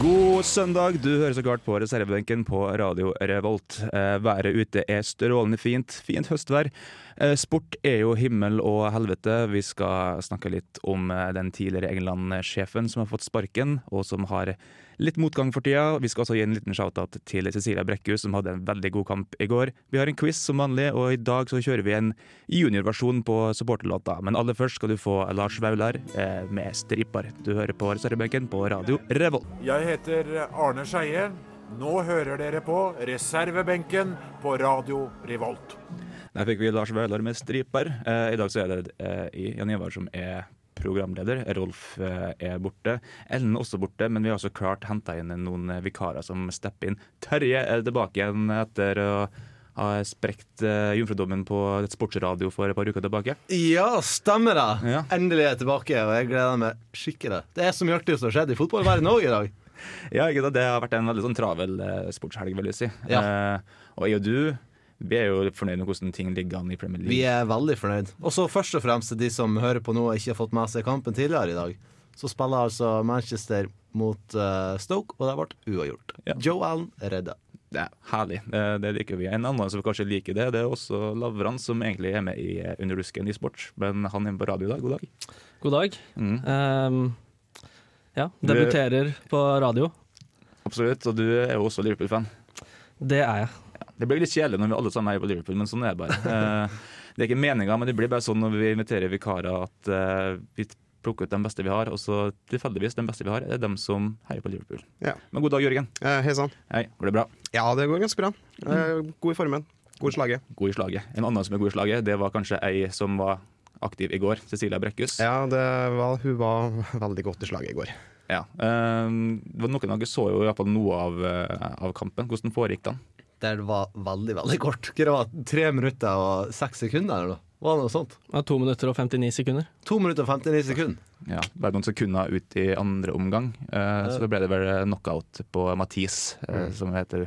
God søndag, du hører så klart på reservebenken på Radio Revolt. Eh, været ute er strålende fint, fint høstvær. Eh, sport er jo himmel og helvete. Vi skal snakke litt om eh, den tidligere England-sjefen som har fått sparken, og som har litt motgang for tida. Vi skal også gi en liten shout-out til Cecilia Brekkhus, som hadde en veldig god kamp i går. Vi har en quiz som vanlig, og i dag så kjører vi en juniorversjon på supporterlåta. Men aller først skal du få Lars Vaular eh, med 'Striper'. Du hører på reservebenken på Radio Revolt. Jeg heter Arne Skeie. Nå hører dere på reservebenken på Radio Revolt. Der fikk vi Lars Vaular med striper. Eh, I dag så er det eh, Jan Ivar som er programleder. Rolf eh, er borte. Ellen er også borte, men vi har også klart henta inn noen vikarer som stepper inn. Terje er tilbake igjen etter å ha sprekt uh, jomfrudommen på et sportsradio for et par uker tilbake. Ja, stemmer det. Ja. Endelig er jeg tilbake, og jeg gleder meg skikkelig. Det er så mye artig som har skjedd i fotballverdenen òg i dag. Ja? Det har vært en veldig sånn travel uh, sportshelg, vil jeg si. Ja. Uh, og jeg og du vi er jo fornøyd med hvordan ting ligger an i Premier League. Vi er veldig fornøyd. Og så først og fremst til de som hører på nå og ikke har fått med seg kampen tidligere i dag. Så spiller altså Manchester mot uh, Stoke, og det ble uavgjort. Ja. Joe Allen redda. Det er herlig. Det, det liker vi. En annen som kanskje liker det, det er også Lavran, som egentlig er med i eh, Underdusken i sport. Men han er på radio i dag. God dag. God dag. Mm. Um, ja, debuterer på radio. Absolutt. Og du er jo også Liverpool-fan. Det er jeg. Det blir litt kjedelig når vi alle sammen er på Liverpool, men sånn er det bare. Eh, det er ikke meninga, men det blir bare sånn når vi inviterer vikarer at eh, vi plukker ut de beste vi har, og så tilfeldigvis den beste vi har, er dem som heier på Liverpool. Ja. Men god dag, Jørgen. Eh, Hei sann. Hei, går det bra? Ja, det går ganske bra. Eh, god i formen. God i slaget. God i slaget. En annen som er god i slaget, det var kanskje ei som var aktiv i går, Cecilia Brekkhus. Ja, det var, hun var veldig godt i slaget i går. Ja. Eh, noen av dere så jo i hvert fall noe av, av kampen. Hvordan foregikk den? Der det var veldig, veldig kort. Det var Tre minutter og seks sekunder, eller noe? Var det noe sånt? Ja, to minutter og 59 sekunder. To minutter og 59 sekunder. Ja, bare noen sekunder ut i andre omgang, eh, så ble det vel knockout på Mathis, eh, som heter,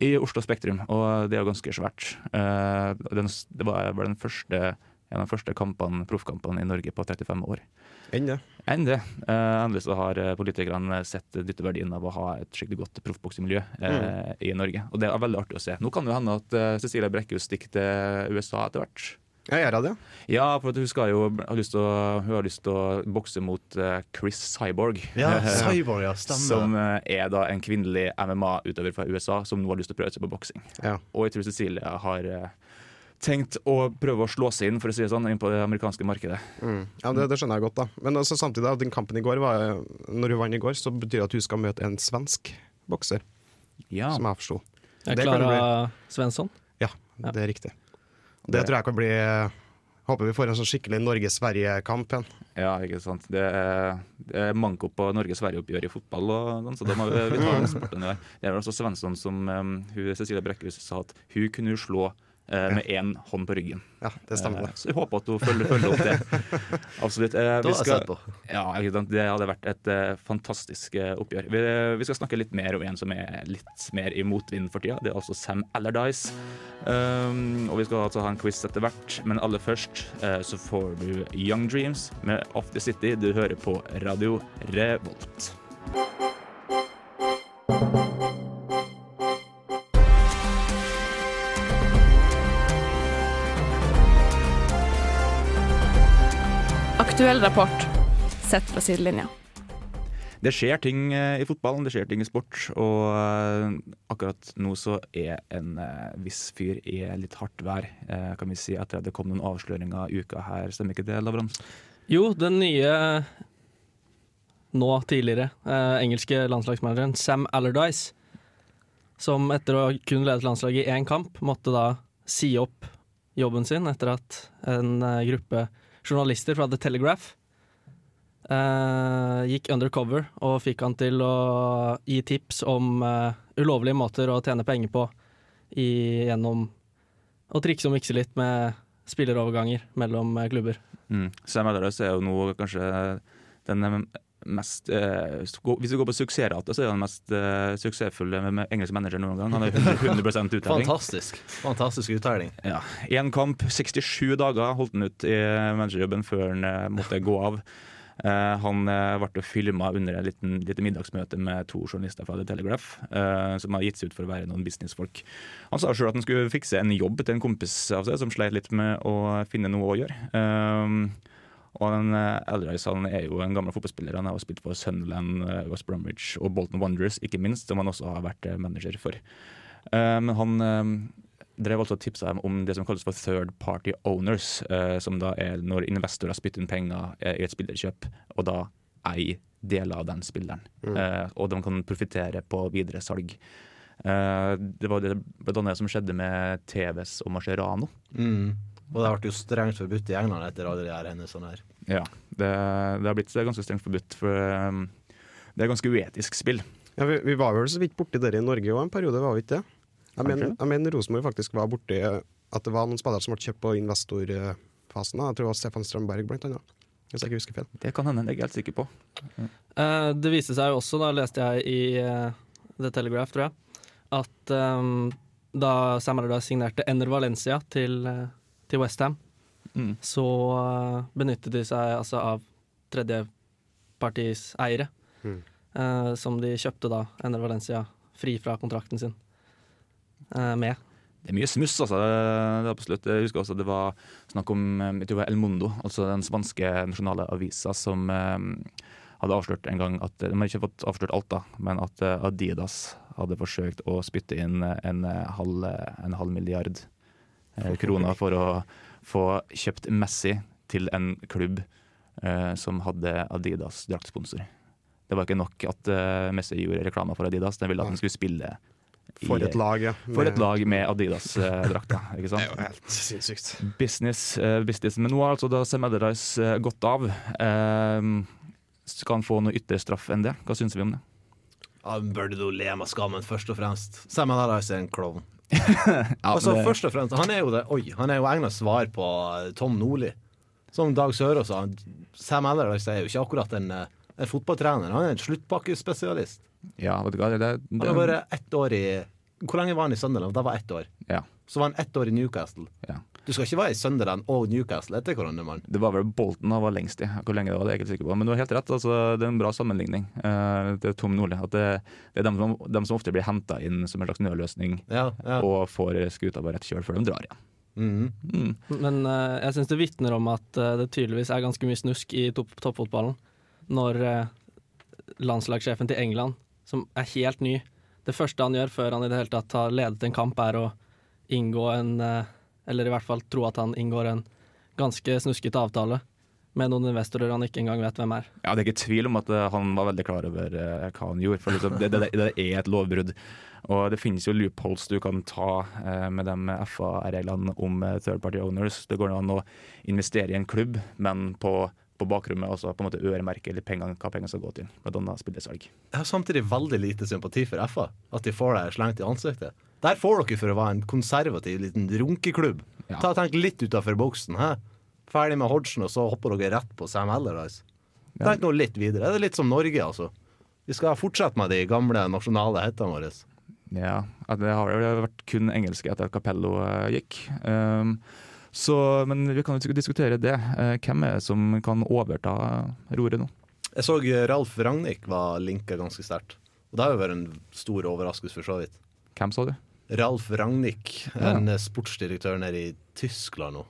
i Oslo Spektrum. Og det er jo ganske svært. Uh, den, det var vel den første, en av de første kampene, proffkampene i Norge på 35 år. Enn det. Enn det. Uh, endelig så har eh, politikerne sett dytteverdien av å ha et skikkelig godt proffboksemiljø eh, i Norge. Og det er veldig artig å se. Nå kan det hende at uh, Cecilia Brekkhus stikker til USA etter hvert. Jeg gjør det, Ja, for hun, jo, har lyst til å, hun å bokse mot Chris Cyborg. Ja, Cyborg, ja. Stemmer. Som er da en kvinnelig MMA-utøver fra USA som nå har lyst til å prøve seg på boksing. Ja. Og jeg tror Cecilia har tenkt å prøve å slå seg inn for å si det sånn, inn på det amerikanske markedet. Mm. Ja, det, det skjønner jeg godt, da. Men altså, samtidig, da, den kampen i går var Når hun vant i går, så betyr det at hun skal møte en svensk bokser, Ja, som jeg forsto. Klara Svensson. Ja, det er riktig. Det tror jeg kan bli Håper vi får en sånn skikkelig Norge-Sverige-kamp igjen. ja ikke sant. Det er, det er manko på Norge-Sverige-oppgjør i fotball, og, sånn, så da må vi, vi ta den sporten i dag. Det er vel også Svensson som um, hun, Cecilie Brekkhus sa at hun kunne slå eh, med én hånd på ryggen. Ja, det stemmer. Eh. Så jeg håper at hun følger, følger opp det. Absolutt. Eh, vi skal- Ja. Det hadde vært et eh, fantastisk eh, oppgjør. Vi, vi skal snakke litt mer om en som er litt mer i motvind for tida. Det er altså Sam Allardyce. Um, og vi skal altså ha en quiz etter hvert, men aller først uh, så får du Young Dreams med Off The City. Du hører på Radio Revolt. Aktuell rapport sett fra sidelinja. Det skjer ting eh, i fotballen, det skjer ting i sport, og eh, akkurat nå så er en eh, viss fyr i litt hardt vær, kan vi si, etter at det kom noen avsløringer i uka her. Stemmer ikke det, Lavrans? Jo, den nye nå tidligere eh, engelske landslagsmanageren Sam Allardyce, som etter å ha kun ledet landslaget i én kamp, måtte da si opp jobben sin etter at en eh, gruppe journalister fra The Telegraph Uh, gikk undercover og fikk han til å gi tips om uh, ulovlige måter å tjene penger på i, gjennom å trikse og mikse litt med spilleroverganger mellom eh, klubber. Mm. Sam Allardyce er jo nå kanskje den mest eh, Hvis vi går på suksessrate, så er han den mest eh, suksessfulle med, med engelsk manager noen gang. Han har 100, 100 uttelling. Fantastisk. Fantastisk uttelling. Ja. Én kamp, 67 dager holdt han ut i managerjobben før han eh, måtte gå av. Eh, han eh, ble filma under et lite middagsmøte med to journalister fra The Telegraph, eh, som har gitt seg ut for å være noen businessfolk. Han sa sjøl at han skulle fikse en jobb til en kompis av seg som sleit litt med å finne noe å gjøre. Eh, og den eh, Allardyce han er jo en gammel fotballspiller. Han har spilt for Sunderland, eh, West Bromwich og Bolton Wanderers, ikke minst, som han også har vært eh, manager for. Eh, Men han eh, drev altså tipsa dem om det som kalles for third party owners, eh, som da er når investorer spytter inn penger eh, i et spillerkjøp, og da eier deler av den spilleren. Mm. og de kan profitere på videre salg. Eh, det var det blant annet som skjedde med TVs og Mascherano. Mm. Og det ble jo strengt forbudt i England etter alle de her hendelsene her. Ja, det, det har blitt ganske strengt forbudt, for um, det er ganske uetisk spill. Ja, vi, vi var vel så vidt borti dere i Norge òg en periode, var vi ikke det? Jeg mener, jeg mener Rosenborg faktisk var borti at det var noen spillere som ble kjøpt på investorfasen. Jeg tror det var Stefan Strømberg, blant annet. Hvis jeg ikke husker feil. Det kan hende, det er jeg helt sikker på. Eh, det viste seg jo også, da leste jeg i uh, The Telegraph, tror jeg, at um, da Sam Allardyce signerte Ener Valencia til, uh, til Westham, Mm. så eh, benyttet de seg altså av tredjepartis eiere, Mm. eh, som de kjøpte da Ener Valencia fri fra kontrakten sin eh, med. Det er mye smuss, altså. Det er absolutt. Jeg husker også det var snakk om jeg tror det var El Mundo, altså den spanske nasjonale avisa, som um, hadde avslørt en gang at De har ikke fått avslørt alt, da, men at uh, Adidas hadde forsøkt å spytte inn en, halv, en halv milliard kroner for å få kjøpt Messi til en klubb uh, som hadde Adidas draktsponsor. Det var ikke nok at uh, Messi gjorde reklame for Adidas, den ville at han skulle spille i- For et lag, ja. for et Med- lag med Adidas drakta ikke Det er jo helt sinnssykt. Business, eh, business. Men nå har altså da Sam Allardyce eh, gått av. Eh, skal han få noe ytterligere straff enn det? Hva syns vi om det? Han burde du le med skammen, først og fremst. Sam Allardyce er en klovn. Ja, altså, det- først og fremst, han er jo det Oi, han er jo egnet svar på eh, Tom Nordli. Som Dag Sørås sa, Sam Allardyce er jo ikke akkurat en, eh, en fotballtrener. Han er en sluttpakkespesialist. ja, vet du hva, det, det, Han har vært ett år i Hvor lenge var han i Sunderland? Da var ett år. ja, Så var han ett år i Newcastle. ja. Du skal ikke være i Sunderland og Newcastle etter hverandre, mann. Det var vel Bolton han var lengst i. Hvor lenge det var, det er jeg ikke sikker på. Men du har helt rett. Altså, det er en bra sammenligning. uh, det er Tom Nordli. At det, det er dem som, dem som ofte blir henta inn som en slags nødløsning, Ja, ja. og får skuta på rett kjøl før de drar igjen. Mm. Mm. Men uh, jeg syns det vitner om at uh, det tydeligvis er ganske mye snusk i topp toppfotballen. Når uh, landslagssjefen til England, som er helt ny Det første han gjør før han i det hele tatt har ledet en kamp, er å inngå en eh, Eller i hvert fall tro at han inngår en ganske snuskete avtale med noen investorer han ikke engang vet hvem er. Ja, Det er ikke tvil om at eh, han var veldig klar over eh, hva han gjorde. For liksom, det, det, det er et lovbrudd. Og det finnes jo loopholes du kan ta eh, med de FA-reglene om third party owners. Det går an å investere i en klubb, men på, på bakrommet også på en måte øremerke eller pengene, hva pengene skal gå til. annet spillesalg. Jeg har samtidig veldig lite sympati for FA. At de får deg slengt i ansiktet. Der får dere for å være en konservativ liten runkeklubb. Ja. Ta og Tenk litt utafor boksen. He? Ferdig med Hodgson, og så hopper dere rett på Sam Allardyce. Ja. Tenk nå litt videre. Det er litt som Norge, altså. Vi skal fortsette med de gamle nasjonale hettene våre. Ja, Det har jo vært kun engelske etter at Capello eh, gikk. Um, så, men vi kan jo diskutere det. Eh, hvem er det som kan overta roret nå? Jeg så Ralf Ragnhild var linka ganske sterkt. Og det har jo vært en stor overraskelse, for så vidt. Hvem sa du? Ralf Ragnhild, Ja. en sportsdirektør nede i Tyskland nå.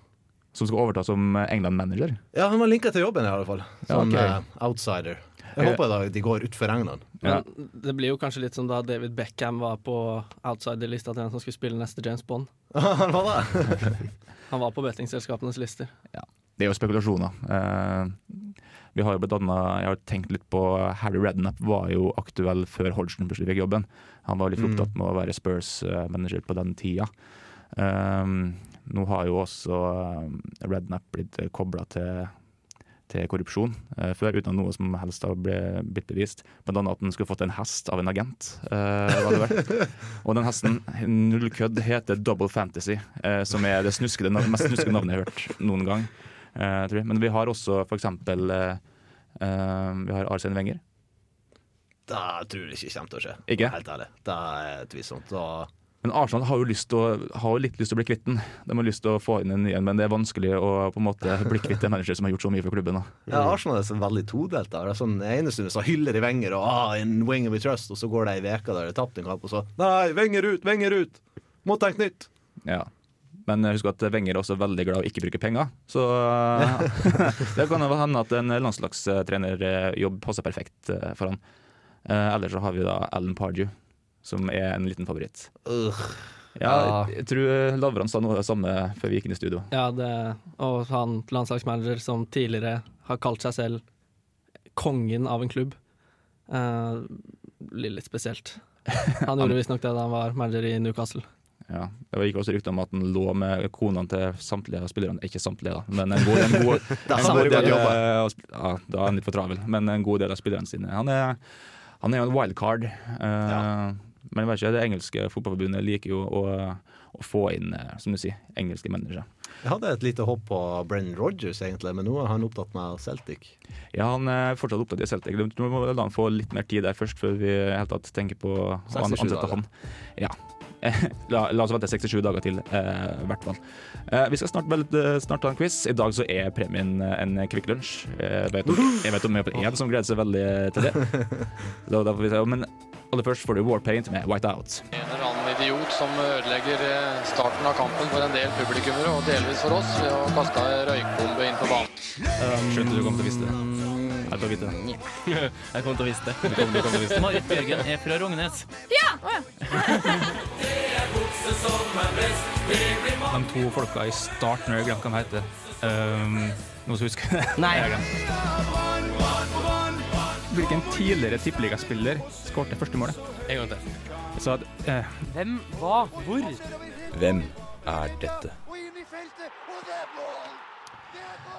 Som skal overta som England-manager? Ja, han var linka til jobben, i alle fall. Som ja, okay. outsider. Jeg Eh, håper da de går utfor England. Ja. Det blir jo kanskje litt som da David Beckham var på outsider-lista til en som skulle spille neste James Bond. han var det. Han var på bettingselskapenes lister. Det er jo spekulasjoner. Eh, vi har jo blant annet, Jeg har tenkt litt på Harry Redknapp var jo aktuell før Hodgson plutselig fikk jobben. Han var litt Mm. opptatt med å være Spurs-manager på den tida. Um, nå har jo også Rednap Redknapp blitt kobla til, til korrupsjon uh, før, uten noe som helst har blitt bevist. Blant annet at han skulle fått en hest av en agent. Uh. Og den hesten, null kødd, heter Double Fantasy, uh, som er det snuskede, mest snuskede navnet jeg har hørt noen gang. Men vi har også eh, Vi har Arsene Wenger. Det tror jeg ikke kommer til å skje. Ikke? Helt ærlig. Det er tvilsomt. Da Men Arsenal har jo, å, har jo litt lyst til å bli kvitt den. De har lyst til å få inn en ny en, men det er vanskelig å på en måte bli kvitt en manager som har gjort så mye for klubben. Da. Ja, Arsenal er så veldig todelt. da. Det er sånn, ene stunden så hyller de Wenger og ah, in wing of trust, og så går det ei uke der de har tapt en kamp, og så Nei, Wenger ut, Wenger ut! Må tenke nytt! Ja. Men husk at Wenger er også veldig glad i å ikke bruke penger. Så det kan hende at en landslagstrenerjobb passer perfekt eh, for han. Eh, Ellers så har vi da Alan Pardew, som er en liten favoritt. Uh, Ja, Ja. jeg tror Lavran sa noe av det samme før vi gikk inn i studio. Ja, det, og han landslagsmanager som tidligere har kalt seg selv kongen av en klubb. Eh, blir litt spesielt. Han gjorde visstnok det da han var manager i Newcastle. Ja, Det gikk også rykter om at han lå med konene til samtlige av spillerne. Ikke samtlige, da, men en god, en god, en god del eh, av ja, Da er han litt for travel, men en god del av spillerne sine. Han er, han er jo en wildcard. eh, Men jeg vet ikke, det engelske fotballforbundet liker jo å, å få inn eh, som du sier, engelske mennesker. Jeg hadde et lite hopp på Brennan Rogers, egentlig, men nå er han opptatt med Celtic. Ja, han er fortsatt opptatt i Celtic. Du må la han få litt mer tid der først, før vi helt tatt tenker på å 67 ansette han. Ja. La, la oss vente 67 dager til, eh, hvert fall. Eh, vi skal snart, eh, snart ta en quiz. I dag så er premien eh, en Kvikk Lunsj. Jeg vet om jeg vet om er en som gleder seg veldig til det. Se. Men aller først får du Warpaint med Whiteout. En eller annen idiot som ødelegger eh, starten av kampen for en del publikummere, og delvis for oss, ved å kaste røykbombe inn på banen. Skjønte du kom til å vite det. Jeg tar vite det. Jeg kommer til å vise det. Du kom, kom til å vite det. Marit Bjørgen er fra Rognes. De to folka i starten, jeg glemte hva de heter. Um, noen som husker det? Nei. Hvilken tidligere tippeligaspiller skårte første målet? En gang til. Så at, eh, Hvem, hva, hvor? Hvem er dette?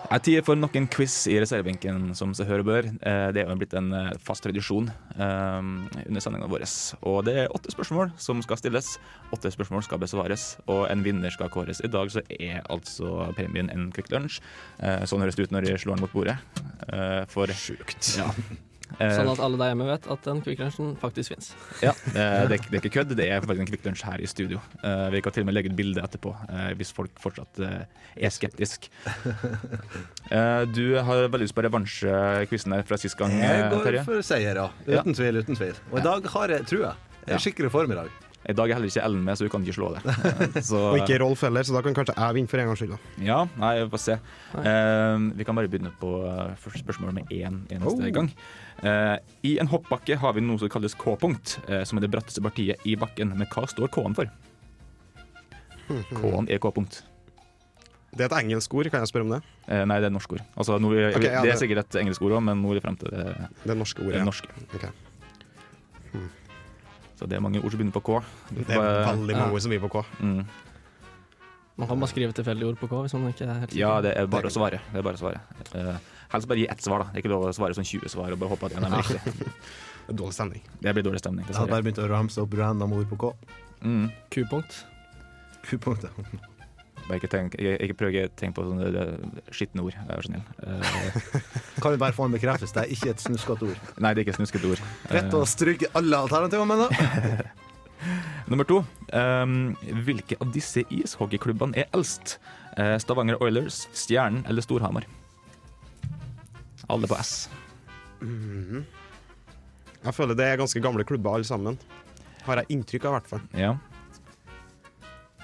Det er tid for nok en quiz i reservebenken, som seg hør og bør. Eh, Det er jo blitt en eh, fast tradisjon eh, under sendingene våre. Og det er åtte spørsmål som skal stilles. Åtte spørsmål skal besvares, og en vinner skal kåres. I dag så er altså premien en Quick Lunsj. Eh, Sånn høres det ut når de slår den mot bordet. Eh, For Sjukt. Ja. Eh, Sånn at alle der hjemme vet at den Kvikk Lunsjen faktisk fins. ja, eh, det, er det er ikke kødd, det er faktisk en Kvikk Lunsj her i studio. Eh, vi kan til og med legge ut bilde etterpå, eh, hvis folk fortsatt er skeptisk. Eh, du har veldig lyst på revansjequizen her fra sist gang, Jeg eh, går Terje. for seier, ja. Uten tvil, uten tvil. Og i dag har jeg, tror jeg, jeg er skikkelig form i dag. I dag er heller ikke Ellen med, så hun kan ikke slå det. Så, Og ikke Rolf heller, så da kan kanskje jeg vinne for en gangs skyld. da. Ja, nei, vi får se. Uh, vi kan bare begynne på eh, første spørsmål med én eneste Oh. gang. Uh, I en hoppbakke har vi noe som kalles K-punkt, uh, som er det bratteste partiet i bakken. Men hva står K-en for? K-en er K-punkt. Det er et engelsk ord, kan jeg spørre om det? Nei, det er et norsk ord. Altså, nå, okay, ja, det er sikkert et engelsk ord òg, men nå er det frem til det, Det norske ordet. det ja. norske. Så det er mange ord som begynner på K. Det er bare- veldig mange ord som begynner på K. Mm. Man kan bare skrive tilfeldige ord på K hvis man ikke er helt sikker. Ja, det er bare å svare. Det er bare å svare. Eh, helst bare gi ett svar, da. Det er ikke lov å svare sånn 20 svar og bare håpe at en er riktig. Det er Dårlig stemning. Det blir dårlig stemning. Jeg har bare begynt å ramse opp random ord på K. Mm. Q-punkt. Q-punktet. Bare ikke, tenk, ikke, ikke prøv å tenke på sånne skitne ord, vær så snill. Eh, Kan vi bare få en bekreftelse? Det er ikke et snuskete ord. nei, det er ikke et snuskete ord. Rett å Eh, stryke alle alternativene, men da. nummer to. Um, hvilke av disse ishockeyklubbene er eldst? Eh, Stavanger Oilers, Stjernen eller Storhamar? Alle på S. Mhm. Jeg føler det er ganske gamle klubber alle sammen. Har jeg inntrykk av, i hvert fall. Ja.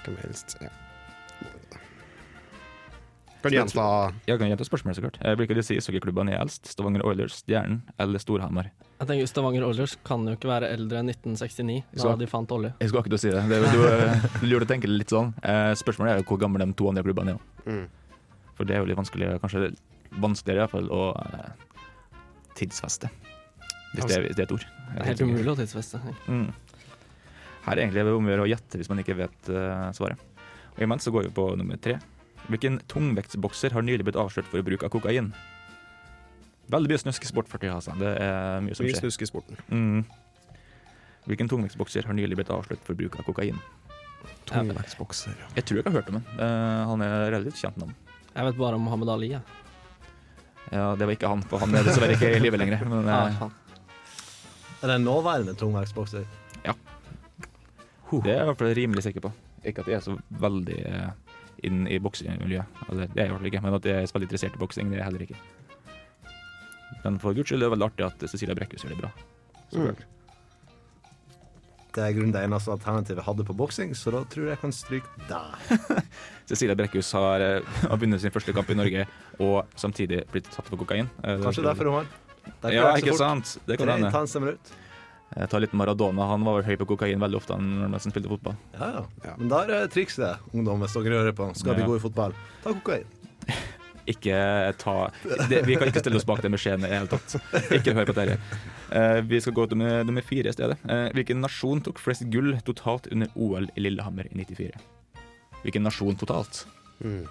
Hvem helst. Ja. Kan du gjenta Jeg kan gjenta spørsmålet, så klart. Hvilke av disse ishockeyklubbene er eldst? Stavanger Oilers, Stjernen eller Storhamar? Jeg tenker Stavanger Oilers kan jo ikke være eldre enn 1969, Så- da de fant olje. Jeg skulle akkurat si det. det er, du, du lurte å tenke litt sånn. Eh, spørsmålet er jo hvor gamle de to andre klubbene er. Mm. For det er jo litt vanskelig, kanskje vanskeligere i hvert fall, å eh, tidsfeste. Hvis det, hvis det er et ord. Det er helt umulig å tidsfeste. Mm. Her er egentlig om å gjøre å gjette hvis man ikke vet uh, svaret. Og Imens så går vi på nummer tre. Hvilken tungvektsbokser har nylig blitt avslørt for bruk av kokain? Veldig mye snusk i sport for tida. Altså. Det er mye som Mye skjer. snusk i sporten. Mm. Hvilken tungvektsbokser har nylig blitt avslørt for bruk av kokain? Tungvektsbokser. Jeg tror jeg har hørt om ham. Eh, han er relativt kjent navn. Jeg vet bare om Mohammed Ali. Ja. Ja, det var ikke han, for han er dessverre ikke i live lenger. Men, Ah, eh. Er det en nåværende tungvektsbokser? Ja. det er jeg i hvert fall rimelig sikker på. Ikke at jeg er så veldig eh, inn i boksemiljøet. Eller, det er jeg i hvert fall ikke, men at jeg er veldig interessert i boksing, det er jeg heller ikke. Men for guds skyld er det veldig artig at Cecilia Brekkhus gjør det bra. Så Mm. Det er grunnen det eneste alternativet jeg hadde på boksing, så da tror jeg jeg kan stryke deg. Cecilia Brekkhus har, eh, har vunnet sin første kamp i Norge og samtidig blitt tatt for kokain. Eh, Kanskje derfor hun har. Derfor Ja, er ikke fort. sant? Det kan hende. intense minutter. Jeg tar litt Maradona. Han var vel høy på kokain veldig ofte når han spilte fotball. Ja, ja. Men der er trikset, ungdom, hvis dere hører på. Skal Ja. vi gå i fotball? Ta kokain. Ikke ta det, Vi kan ikke stille oss bak den beskjeden i det hele tatt. Ikke hør på dette. Uh, vi skal gå til nummer, nummer fire i stedet. Uh, hvilken nasjon tok flest gull totalt under OL i Lillehammer i 94? Hvilken nasjon totalt? Mm.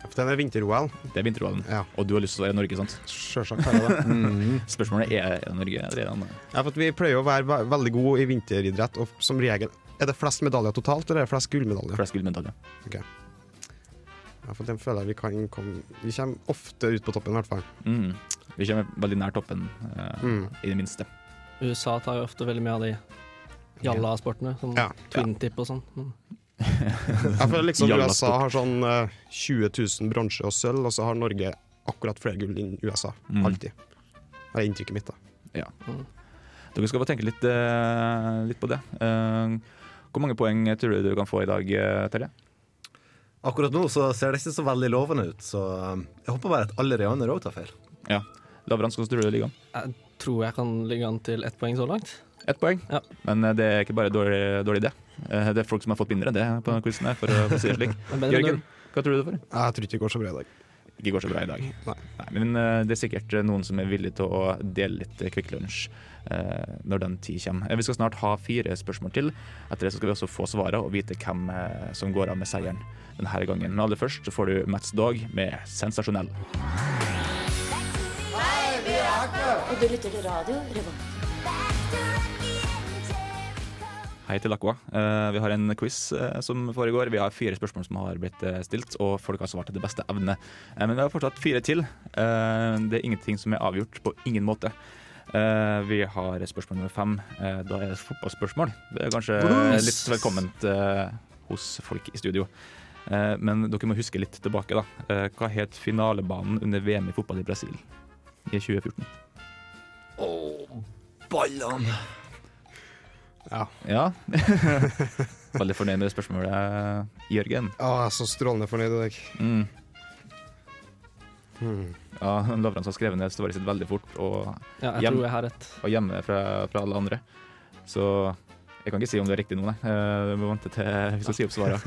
For den er vinter-OL. Det er vinter-OL, Ja. og du har lyst til å være i Norge, sant? Sjølsagt har jeg det. Mm. Spørsmålet er er Norge er andre? Ja, for at vi pleier å være veldig gode i vinteridrett, og som regel Er det flest medaljer totalt, eller er det flest gullmedaljer? Flest gullmedaljer. Ja, for den føler jeg vi kan komme Vi kommer ofte ut på toppen, i hvert fall. Mm. Vi kommer veldig nær toppen, uh, Mm. i det minste. USA tar jo ofte veldig mye av de jalla-sportene, sånn Ja. twin tip og sånn. Mm. Jeg føler liksom USA har sånn eh, 20 000 bronse og sølv, og så har Norge akkurat flere gull enn USA. Mm. Alltid. Det er inntrykket mitt, da. Ja. Dere skal få tenke litt, eh, litt på det. Eh, hvor mange poeng tror du du kan få i dag, eh, Terje? Akkurat nå så ser det ikke så veldig lovende ut, så jeg håper bare at alle Reaner òg tar feil. Ja. Lavrans, hvordan tror du det ligger an? Jeg tror jeg kan ligge an til ett poeng så langt. Ett poeng. Ja. Men eh, det er ikke bare dårlig, dårlig det. Eh, Det er folk som har fått mindre enn det på quizen her, for å si det slik. Jørgen, hva tror du det for? Jeg tror ikke det går så bra i dag. Ikke går så bra i dag. Nei. men eh, det er sikkert noen som er villig til å dele litt eh, Kvikk Lunsj når den tid kommer. Vi skal snart ha fire spørsmål til. Etter det skal vi også få svarene og vite hvem som går av med seieren denne gangen. Men aller først så får du Mats Dog med 'Sensasjonell'. Og du lytter til radio Revolt. Hei til Aqua. Uh, vi har en quiz uh, som foregår. Vi har fire spørsmål som har blitt uh, stilt, og folk har svart til det beste evne. Eh, men vi har fortsatt fire til. Eh, det er ingenting som er avgjort, på ingen måte. Eh, vi har spørsmål nummer fem. Eh, da er det fotballspørsmål. Det er kanskje litt velkomment eh, hos folk i studio. Eh, men dere må huske litt tilbake, da. Eh, hva het finalebanen under VM i fotball i Brasil i 2014? Åh, ballene! Ja. Ja. Veldig fornøyd med det spørsmålet, Jørgen. Å, jeg er så strålende fornøyd i dag. Mm. Hmm. Ja, Lavrans har skrevet ned svaret sitt veldig fort og, Ja, jeg hjem, tror jeg har rett. og hjemme fra, fra alle andre. Så jeg kan ikke si om det er riktig nå, nei. Eh, Vi må vente til vi skal si opp svarene.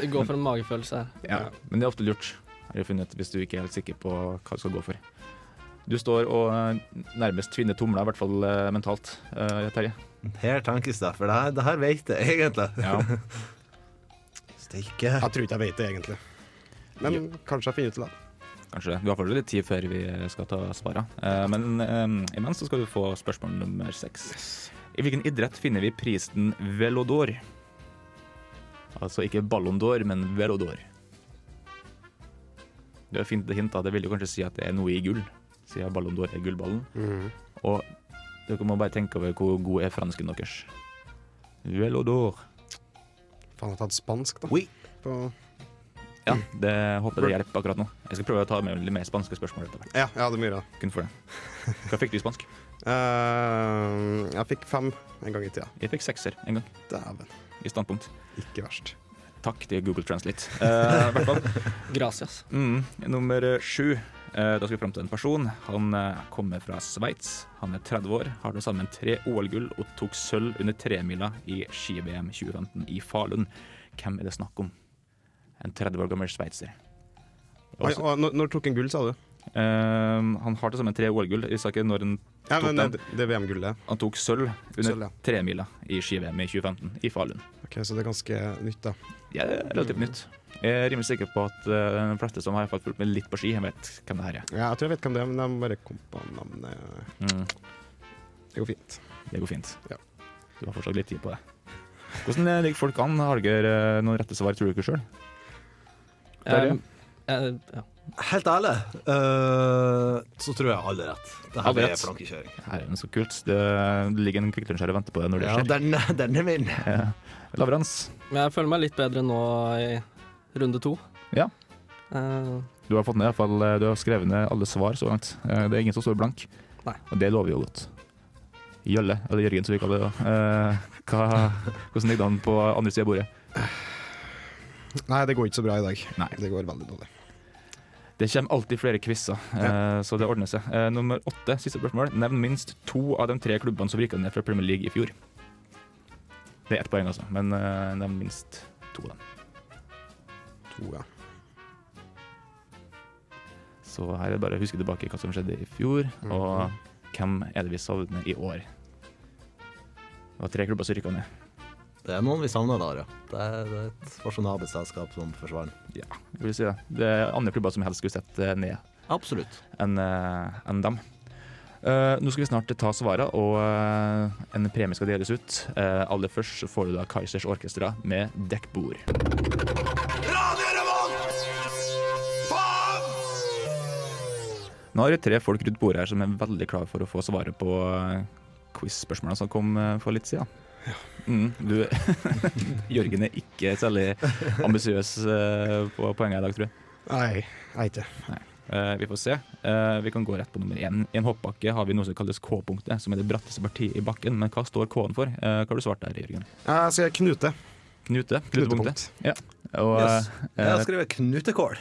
det går for en magefølelse her. Ja, men det er ofte lurt, har jeg funnet, hvis du ikke er helt sikker på hva du skal gå for. Du står og eh, nærmest tvinner tomla, i hvert fall eh, mentalt, Terje. Her Tankestad, for det her, det her vet jeg egentlig. Ja. Steike. Jeg tror ikke jeg vet det, egentlig. Men kanskje jeg finner ut det. Kanskje. det. Vi har fortsatt litt tid før vi skal ta svarene. Eh, Men eh, imens så skal du få spørsmål nummer seks. I hvilken idrett finner vi prisen Velodor? Altså ikke Ballon d'Or, men Velodor. Det er fint hint, da. Det vil jo kanskje si at det er noe i gull, siden Ballon d'Or er gullballen. Mm. Og dere må bare tenke over hvor god er fransken deres. Velodor. Faen, jeg har tatt spansk, da. Oui. På Ja, det håper det hjelper akkurat nå. Jeg skal prøve å ta med litt mer spanske spørsmål etter hvert. Ja, ja, det mye, da. Kun for det. Hva fikk du i spansk? Uh, jeg fikk fem en gang i tida. Jeg fikk sekser en gang. Dæven. I standpunkt. Ikke verst. Takk til Google Translate. Uh, hvert fall. Gracias. Mm, nummer sju. Eh, da skal vi fram til en person. Han eh, kommer fra Sveits. Han er 30 år, har til sammen tre OL-gull og tok sølv under tremila i ski-VM 2015 i Falun. Hvem er det snakk om? En 30 år gammel sveitser. Oi, når, når tok han gull, sa du? Uh, han har til sammen tre OL-gull. Jeg sa ikke når han Ja, tok dem. det, det VM-gullet. Han tok sølv under Sølv, ja. tremila i ski-VM i 2015 i Falun. Ok, Så det er ganske nytt, da. Ja, det er relativt nytt. Jeg er rimelig sikker på at eh, de fleste som har fulgt med litt på ski, vet hvem det her er. Ja, jeg tror jeg vet hvem det er, men jeg bare kom på navnet. Mm. Det går fint. Det går fint. Ja. Du har fortsatt litt tid på det. Hvordan eh, ligger folk an? Har dere eh, noen rette svar, tror du ikke sjøl? Ja. Helt ærlig, uh, så tror jeg alle rett. Det her er plankekjøring. Herren, så kult. Det, det ligger en kvikklunsj her og venter på deg når det Ja, skjer. den, den er min. Ja. Lavrans, jeg føler meg litt bedre nå i runde to. Ja. Uh, du har fått ned i hvert fall, eh, du har skrevet ned alle svar så langt. Uh, Det er ingen som står blank. Nei. Og det lover jo godt. Jølle, eller Jørgen som vi kaller det. Eh, Hva, hvordan ligger det an på andre sida av bordet? Nei, det går ikke så bra i dag. Nei. Det går veldig dårlig. Det kommer alltid flere quizer, ja. så det ordner seg. Eh, nummer åtte, siste spørsmål. Nevn minst to av de tre klubbene som rykka ned fra Premier League i fjor. Det er ett poeng, altså, men nevn minst to av dem. To, ja. Så her er det bare å huske tilbake hva som skjedde i fjor, og hvem er det vi savner i år. Det var tre klubber som rykka ned. Det er noen vi savner der, ja. Det er, et forsonabelt selskap som forsvant. Ja, jeg vil si det. Det er andre klubber som helst skulle sett eh, ned Absolutt. enn en dem. Uh, nå skal vi snart ta svarene, og uh, en premie skal deles ut. Uh, aller først får du da Kaizers Orkestra med dekkbord. Nå har tre folk rundt bordet her som er veldig klare for å få svaret på eh, quiz-spørsmålene som kom eh, for litt siden. Mm, du, Jørgen er ikke særlig ambisiøs eh, på poenget i dag, tror jeg. Nei, jeg ikke. Nei. Uh, vi får se. Uh, vi kan gå rett på nummer én. I en hoppbakke har vi noe som kalles K-punktet, som er det bratteste partiet i bakken. Men hva står K-en for? Uh, hva har du svart der, Jørgen? Jeg skal Knute. Knute? Knutepunkt. Ja. Og Yes. Jeg har skrevet knutekål.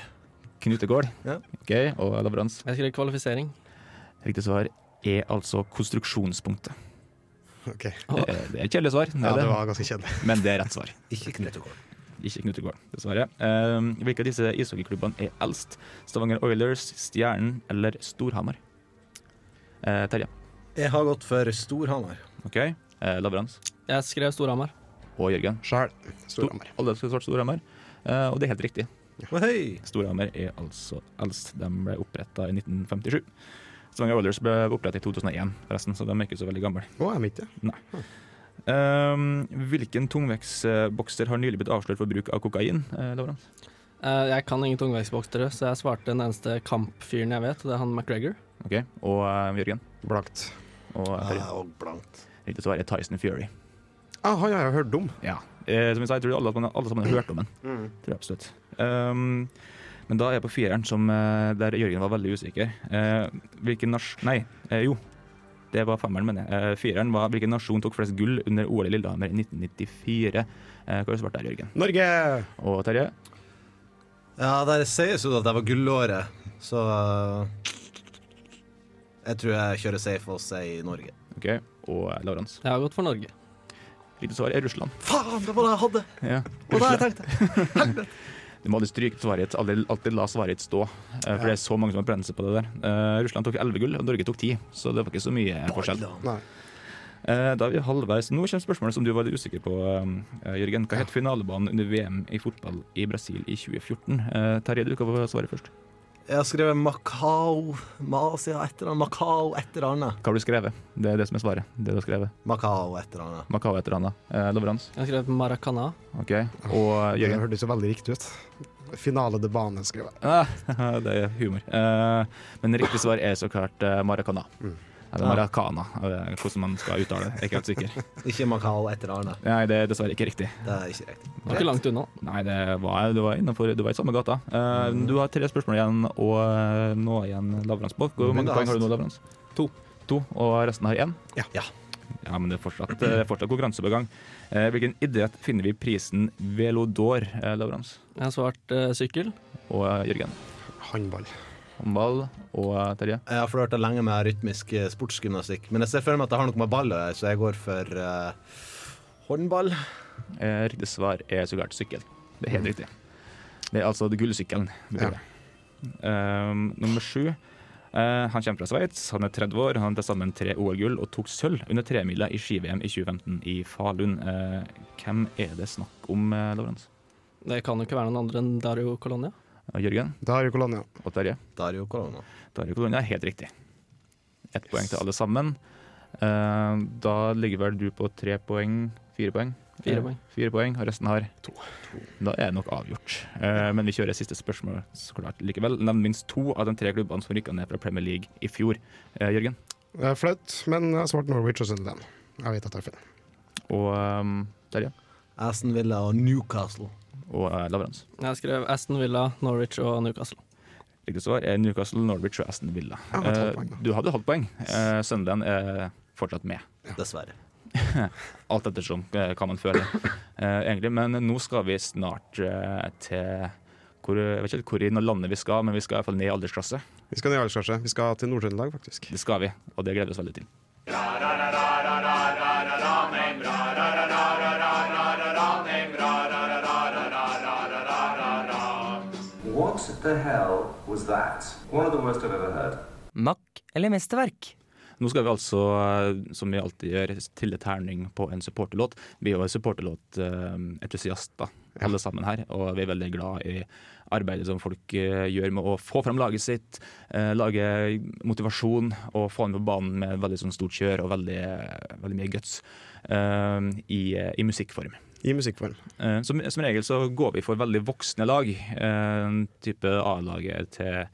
Knutegård. Ja. OK, og Lavrans? jeg skrev kvalifisering. Riktig svar er altså konstruksjonspunktet. OK. Det er, det er et kjedelig svar, det Ja, det var ganske kjedelig. men det er rett svar. Ikke Knutegård Ikke Knutegård, dessverre. Eh, hvilke av disse ishockeyklubbene er eldst? Stavanger Oilers, Stjernen eller Storhamar? Eh, Terje. Jeg har gått for Storhamar. OK. Eh, Leveranse. Jeg skrev Storhamar. Og Jørgen. Sjæl. Storhamar. Alle skal svart Storhamar. Eh, og det er helt riktig. Hei. Storhamar er altså eldst. De ble oppretta i 1957. Stavanger Oilers ble oppretta i 2001, forresten, så de er ikke så veldig gamle. Oh, jeg er ja. Nei. Um, hvilken tungvektsbokser har nylig blitt avslørt for bruk av kokain? Eh? Eh, jeg kan ingen tungvektsboksere, så jeg svarte den eneste kampfyren jeg vet, og det er han McGregor. OK. Og uh, Jørgen? Blankt. Og uh, Ja, og blankt. Riktig svar er Tyson Fury. Ah, han har jeg hørt om. Ja. Eh, som jeg sa, jeg tror alle, alle sammen har hørt om den. Mm. Tror jeg absolutt. Um, men da er jeg på fireren, som, eh, der Jørgen var veldig usikker. Eh, hvilken nasj... Nei, eh, jo. Det var femmeren, mener jeg. Eh, fireren var hvilken nasjon tok flest gull under OL i Lillehammer i 1994. Eh, hva har du svart der, Jørgen? Norge! Og Terje? Ja, det sies jo at det var gullåret, så Jeg tror jeg kjører safe og sier Norge. OK. Og eh, Lavrans? Jeg har gått for Norge. Riktig svar er Russland. Faen, det var det jeg hadde! Ja. Og da jeg tenkte Du må aldri stryke svaret aldri, alltid la svaret stå. eh, For det er så mange som har brent seg på det der. Uh, Russland tok 11 gull, og Norge tok 10, så det var ikke så mye forskjell. Nei. Eh, Da er vi halvveis. Nå kommer spørsmålet som du var litt usikker på, Jørgen. Hva het finalebanen under VM i fotball i Brasil i 2014? Eh, Terje, du kan få svare først. Jeg har skrevet Macau Masia et eller annet. Macau et eller annet. Hva har du skrevet? Det er det som er svaret. Det du har skrevet. Macau et eller annet. Macao et eller annet. Eh. Jeg har skrevet Maracana. OK. Og Det Jørgen. hørtes så veldig riktig ut. Finale de bane, skrev jeg. Ah, det er humor. Eh, men riktig svar er så klart eh, Maracana. Mm. Eller Maracana, hvordan man skal uttale det. Jeg er ikke helt sikker. Ikke Macau etter Arne. Nei, det er dessverre ikke riktig. Det er ikke riktig. Det var ikke langt unna. Nei, det var, du var innenfor, du var i samme gata. Eh, Du har tre spørsmål igjen og eh, nå igjen Lavrans på. Hvor mange poeng har du nå. Lavrans? To. To, Og resten har én? Ja. Ja. Ja, men det er fortsatt, det er fortsatt konkurranse på gang. Eh, Hvilken idrett finner vi prisen Velodor, eh, Lavrans? Jeg har svart eh, sykkel. Og eh, Jørgen? Håndball. Håndball og eh, Terje? Jeg har flørta lenge med rytmisk eh, sportsgymnastikk, men jeg ser for meg at det har noe med ball å gjøre, så jeg går for uh, håndball. Eh, Riktig svar er så klart sykkel. Det er helt riktig. Det er altså det gullsykkelen. Ja. Um, nummer sju. Uh, han kommer fra Sveits, han er 30 år, han har til sammen tre OL-gull og tok sølv under tremila i ski-VM i 2015 i Falun. Uh, hvem er det snakk om, uh, Lavrans? Det kan jo ikke være noen andre enn Dario Colonia. Jørgen? Dario Colonia. Og Terje? Dario Colonia. Dario Colonia er helt riktig. Ett poeng til alle sammen. Eh, da ligger vel du på tre poeng, fire poeng? Fire Eh, poeng. Fire poeng, og resten har to. Da er det nok avgjort. Eh, men vi kjører siste spørsmål så klart likevel. Nevn minst to av de tre klubbene som rykka ned fra Premier League i fjor. Eh, Jørgen? Det er flaut, men jeg svarte Norwich og Sunderland. Jeg vet at jeg er feil. Og um, Terje? Aston Villa og Newcastle. Og uh, Lavrans? Jeg skrev Aston Villa, Norwich og Newcastle. Riktig svar er Newcastle, Norwich og Aston Villa. Hadde Eh, da. du hadde halvt poeng. Uh, Sunderland er fortsatt med. Dessverre. Alt ettersom eh, hva man føler, eh, egentlig. Men nå skal vi snart eh, til hvor, Jeg vet ikke hvor i landet vi skal, men vi skal i hvert fall ned i aldersklasse. Vi skal ned i aldersklasse. Vi skal til Nord-Trøndelag, faktisk. Det skal vi, og det gleder vi oss veldig til. What the hell was that? One of the worst I've ever heard. Makk eller mesterverk? Nå skal vi altså, eh, som vi alltid gjør, stille terning på en supporterlåt. Vi er jo supporterlåtentusiaster, alle sammen her, og vi er veldig glad i arbeidet som folk eh, gjør med å få fram laget sitt, eh, lage motivasjon og få ham på banen med veldig sånn stort kjør og veldig, veldig mye guts i, i musikkform. I musikkform. Eh, Som, som regel så går vi for veldig voksne lag. eh, type A-laget til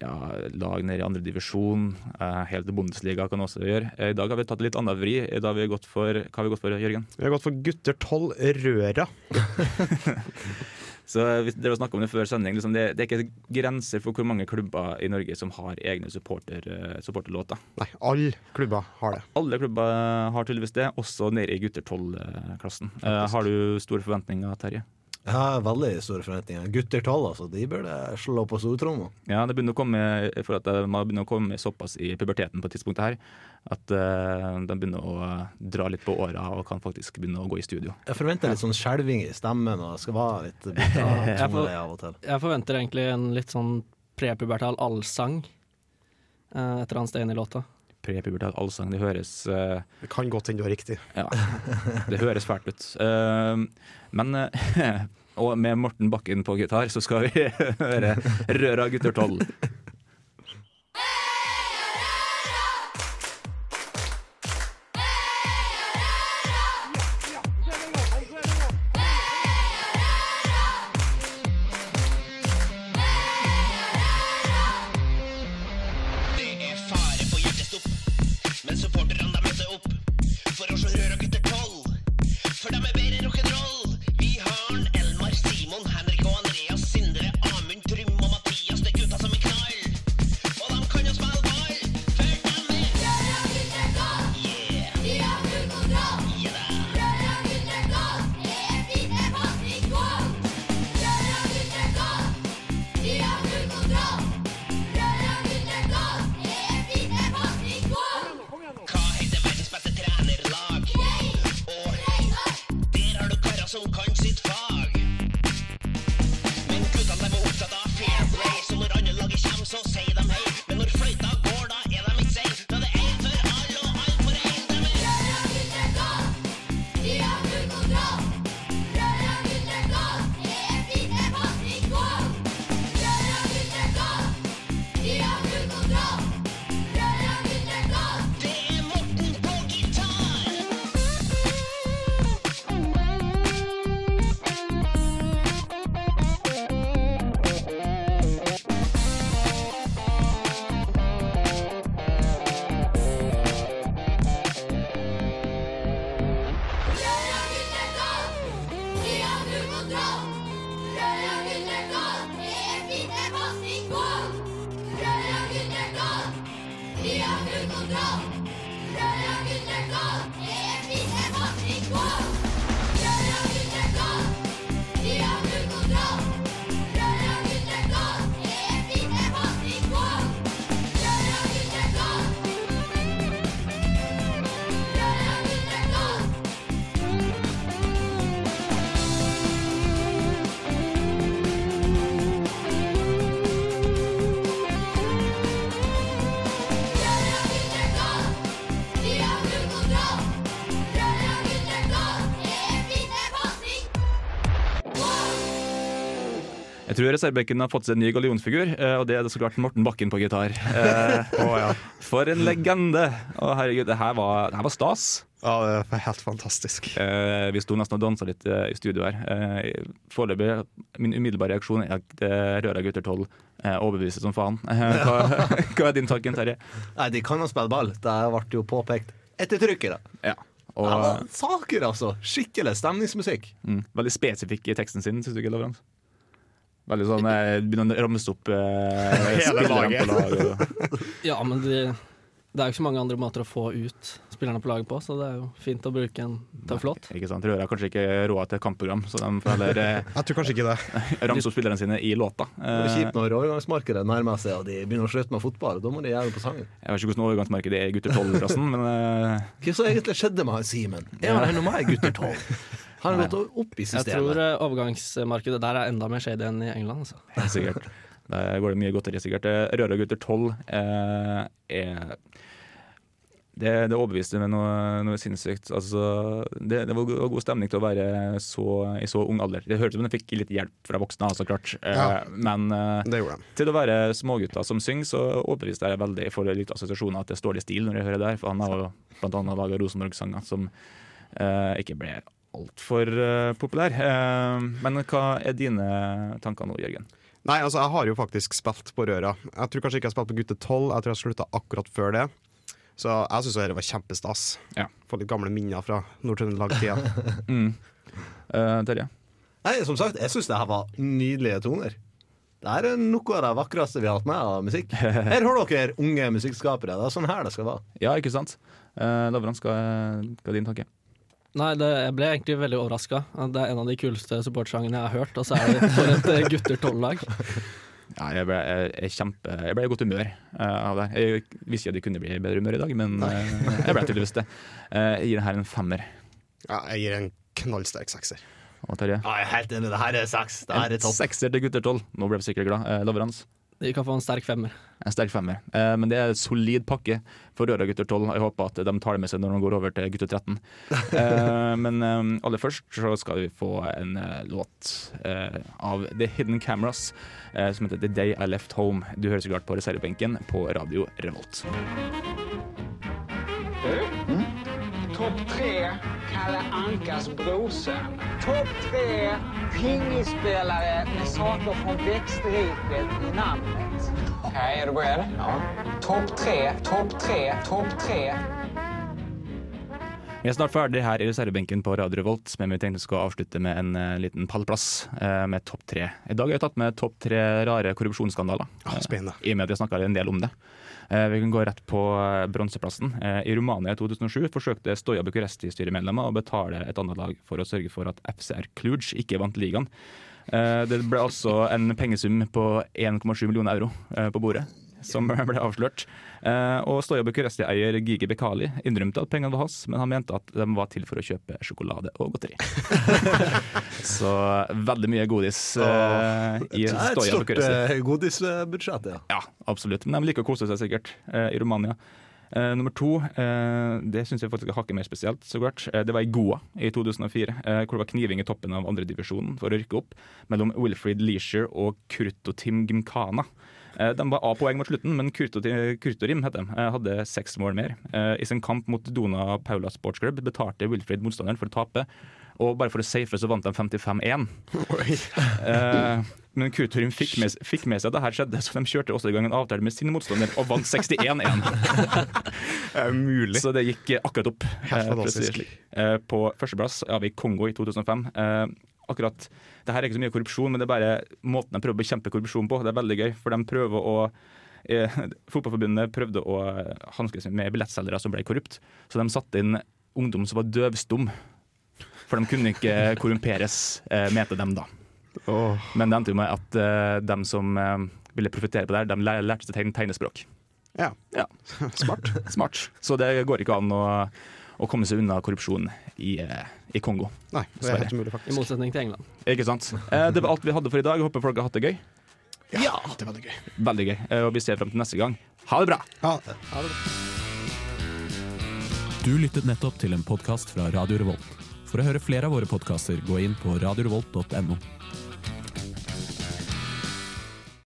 ja, lag nede i andre divisjon. eh, helt til Bundesliga kan også gjøre. I dag har vi tatt litt annet vri. I dag har vi gått for, hva har vi gått for, Jørgen? Vi har gått for gutter 12 Røra. Så eh, vi dere snakket om det før sending. Liksom det, det er ikke grenser for hvor mange klubber i Norge som har egne supporter, eh, supporterlåter. Nei, alle klubber har det. Alle klubber har tydeligvis det, også nede i gutter 12-klassen. har du store forventninger, Terje? Jeg har veldig store forventninger. Gutter 12, altså. De burde slå på stortromma. Ja, det begynner å komme for at eh, man begynner å komme såpass i puberteten på tidspunktet her at eh, de begynner å dra litt på åra og kan faktisk begynne å gå i studio. Jeg forventer litt sånn skjelving i stemmen, og skal være litt Jeg, av og til. jeg forventer egentlig en litt sånn prepubertal allsang eh, et eller annet sted inn i låta. Prepubertal allsang, det høres uh, Det kan godt hende du har riktig. Ja, det høres fælt ut. Uh, men uh, Og med Morten Bakken på gitar, så skal vi høre Røra gutter 12. Jeg tror reservebenken har fått seg en ny gallionsfigur, eh, og det er det så klart Morten Bakken på gitar. Eh, For en legende! Å herregud, det her var, det her var stas. Ja, det var helt fantastisk. Eh, vi sto nesten og dansa litt eh, i studio her. Eh, Foreløpig, min umiddelbare reaksjon er at eh, Røra gutter 12 eh, overbeviser som faen. Hva, hva er din tanke, Terje? Nei, de kan jo spille ball. Det ble jo påpekt ettertrykket, da. Ja. Og, Det saker, altså. Skikkelig stemningsmusikk. mm, veldig spesifikk i teksten sin, syns du ikke, Lavrans? Veldig sånn eh, Begynner å rammes opp eh, Hele laget. på lag. Ja, men det, det er jo ikke så mange andre måter å få ut spillerne på laget på, så det er jo fint å bruke en tøfflåt. ikke sant? Røra har kanskje ikke råd til kampprogram, så de får heller eh, Jeg tror kanskje ikke det. ramse opp spillerne sine i låta. Det er Eh, kjipt når overgangsmarkedet nærmer seg og de begynner å slutte med fotball. Da må de gjøre det på sangen. jeg vet ikke hvordan overgangsmarkedet er i gutter 12-klassen, men eh, Hva som egentlig skjedde med han Simen? Er han ennå med i gutter 12? Han har gått opp i systemet? Jeg tror eh, overgangsmarkedet der er enda mer shady enn i England. Altså. Helt sikkert. Der går det mye godteri, sikkert. Eh, Røra gutter 12 eh, er det, det overbeviste meg noe, noe sinnssykt. Altså, det, det var god stemning til å være så, i så ung alder. Det hørtes ut som de fikk litt hjelp fra voksne, så klart. Eh, Ja. Men Det gjorde de. til å være smågutter som synger, så overbeviste jeg veldig. Jeg får litt assosiasjoner at det står i stil når jeg hører det her. For han har jo annet laga Rosenborg-sanger som eh, ikke ble altfor uh, populær. Eh, men hva er dine tanker nå, Jørgen? Nei, altså jeg har jo faktisk spilt på Røra. Jeg tror kanskje ikke jeg har spilt på gutte 12, jeg tror jeg slutta akkurat før det. Så jeg syns det var kjempestas. Ja. Få litt gamle minner fra Nord-Trøndelag-tida. Mm. uh, Terje? Nei, som sagt, jeg syns det her var nydelige toner. Det er noe av det vakreste vi har hatt med av musikk. Her har dere unge musikkskapere. Det er sånn her det skal være. Ja, ikke sant? Uh, Lavran, hva er din tanke? Nei, det, jeg ble egentlig veldig overraska. Det er en av de kuleste supportsangene jeg har hørt, og så er det for et eh, gutter 12-lag. Ja, jeg, ble, jeg, jeg, kjempe, jeg ble i godt humør uh, av det. Jeg visste ikke at jeg kunne bli i bedre humør i dag, men uh, jeg ble tydeligvis det. Uh, jeg gir denne her en femmer. Ja, jeg gir en knallsterk sekser. Og Terje? Ja, jeg er helt enig. Det her er seks. Det her En er topp. sekser til gutter tolv. Nå ble vi sikkert glad. Eh, Lavrans? De kan få en sterk femmer. En sterk femmer. Eh, men det er en solid pakke for Røra gutter 12. Jeg håper at de tar det med seg når de går over til gutter 13. Eh, men eh, aller først så skal vi få en eh, låt eh, av The Hidden Cameras eh, som heter The Day I Left Home. Du hører så klart på reservebenken på Radio Revolt. Topp tre Kalle Ankas brorson. Topp tre pingisspelare med saker från växtriket i namnet. Okej, är du beredd? Ja. Topp tre, topp tre, topp tre. Vi er snart ferdig her i reservebenken på Radio Revolt, men vi tenkte vi skal avslutte med en eh, liten pallplass eh, med topp tre. I dag har vi tatt med topp tre rare korrupsjonsskandaler. Ah, spennende. Eh, I og med at vi snakka en del om det. Eh, vi kan gå rett på eh, bronseplassen. Eh, I Romania i 2007 forsøkte Stoja Bucuresti-styremedlemmer å betale et annet lag for å sørge for at FCR Cluj ikke vant ligaen. Det ble altså en pengesum på 1,7 millioner euro på bordet. Som ble avslørt. Eh, og Stoja Bucuresti-eier Gigi Bekali innrømte at pengene var hans, men han mente at de var til for å kjøpe sjokolade og godteri. Så veldig mye godis eh, i Det er et Stoja stort Bucuresti. eh, godisbudsjett, ja. Ja, absolutt. Men de liker å kose seg sikkert eh, i Romania. Eh, nummer to, eh, det syns jeg faktisk er hakket mer spesielt. så klart. Eh, det var i Goa i 2004, eh, hvor det var kniving i toppen av andredivisjonen for å rykke opp mellom Wilfried Leisure og Kurtotim Gimkana. Eh, de var A poeng mot slutten, men Kurtorim heter de, eh, hadde seks mål mer. Eh, I sin kamp mot Dona Paula Sports Club betalte Wilfred motstanderen for å tape. Og bare for å safe så vant de 55-1. Eh, men Kurtorim fikk med, fikk med seg at det her skjedde, så de kjørte også i gang en avtale med sin motstander og vant 61-1. Mulig. Så det gikk akkurat opp. Helt fantastisk. Eh, På førsteplass har vi Kongo i 2005. Eh, Akkurat, det her er ikke så mye korrupsjon, men det er bare måten de prøver å bekjempe korrupsjon på. Det er veldig gøy, for de prøver å eh, Fotballforbundet prøvde å hanskes med billettselgere som ble korrupt, så de satte inn ungdom som var døvstum. For de kunne ikke korrumperes, eh, mente dem da. Men det endte jo med at eh, de som eh, ville profitere på det her, de lærte seg tegn- tegnespråk. Ja. Smart. Smart. Så det går ikke an å, å komme seg unna korrupsjon i, eh, i Kongo. Nei, det er helt umulig, faktisk. I motsetning til England. Ikke sant? Eh, det var alt vi hadde for i dag. Håper folk har hatt det gøy. Ja, det var det gøy. Veldig gøy. Eh, og vi ser frem til neste gang. Ha det bra! Ha Du lyttet nettopp til en podkast fra Radio Revolt. For å høre flere av våre podkaster, gå inn på radiorevolt.no.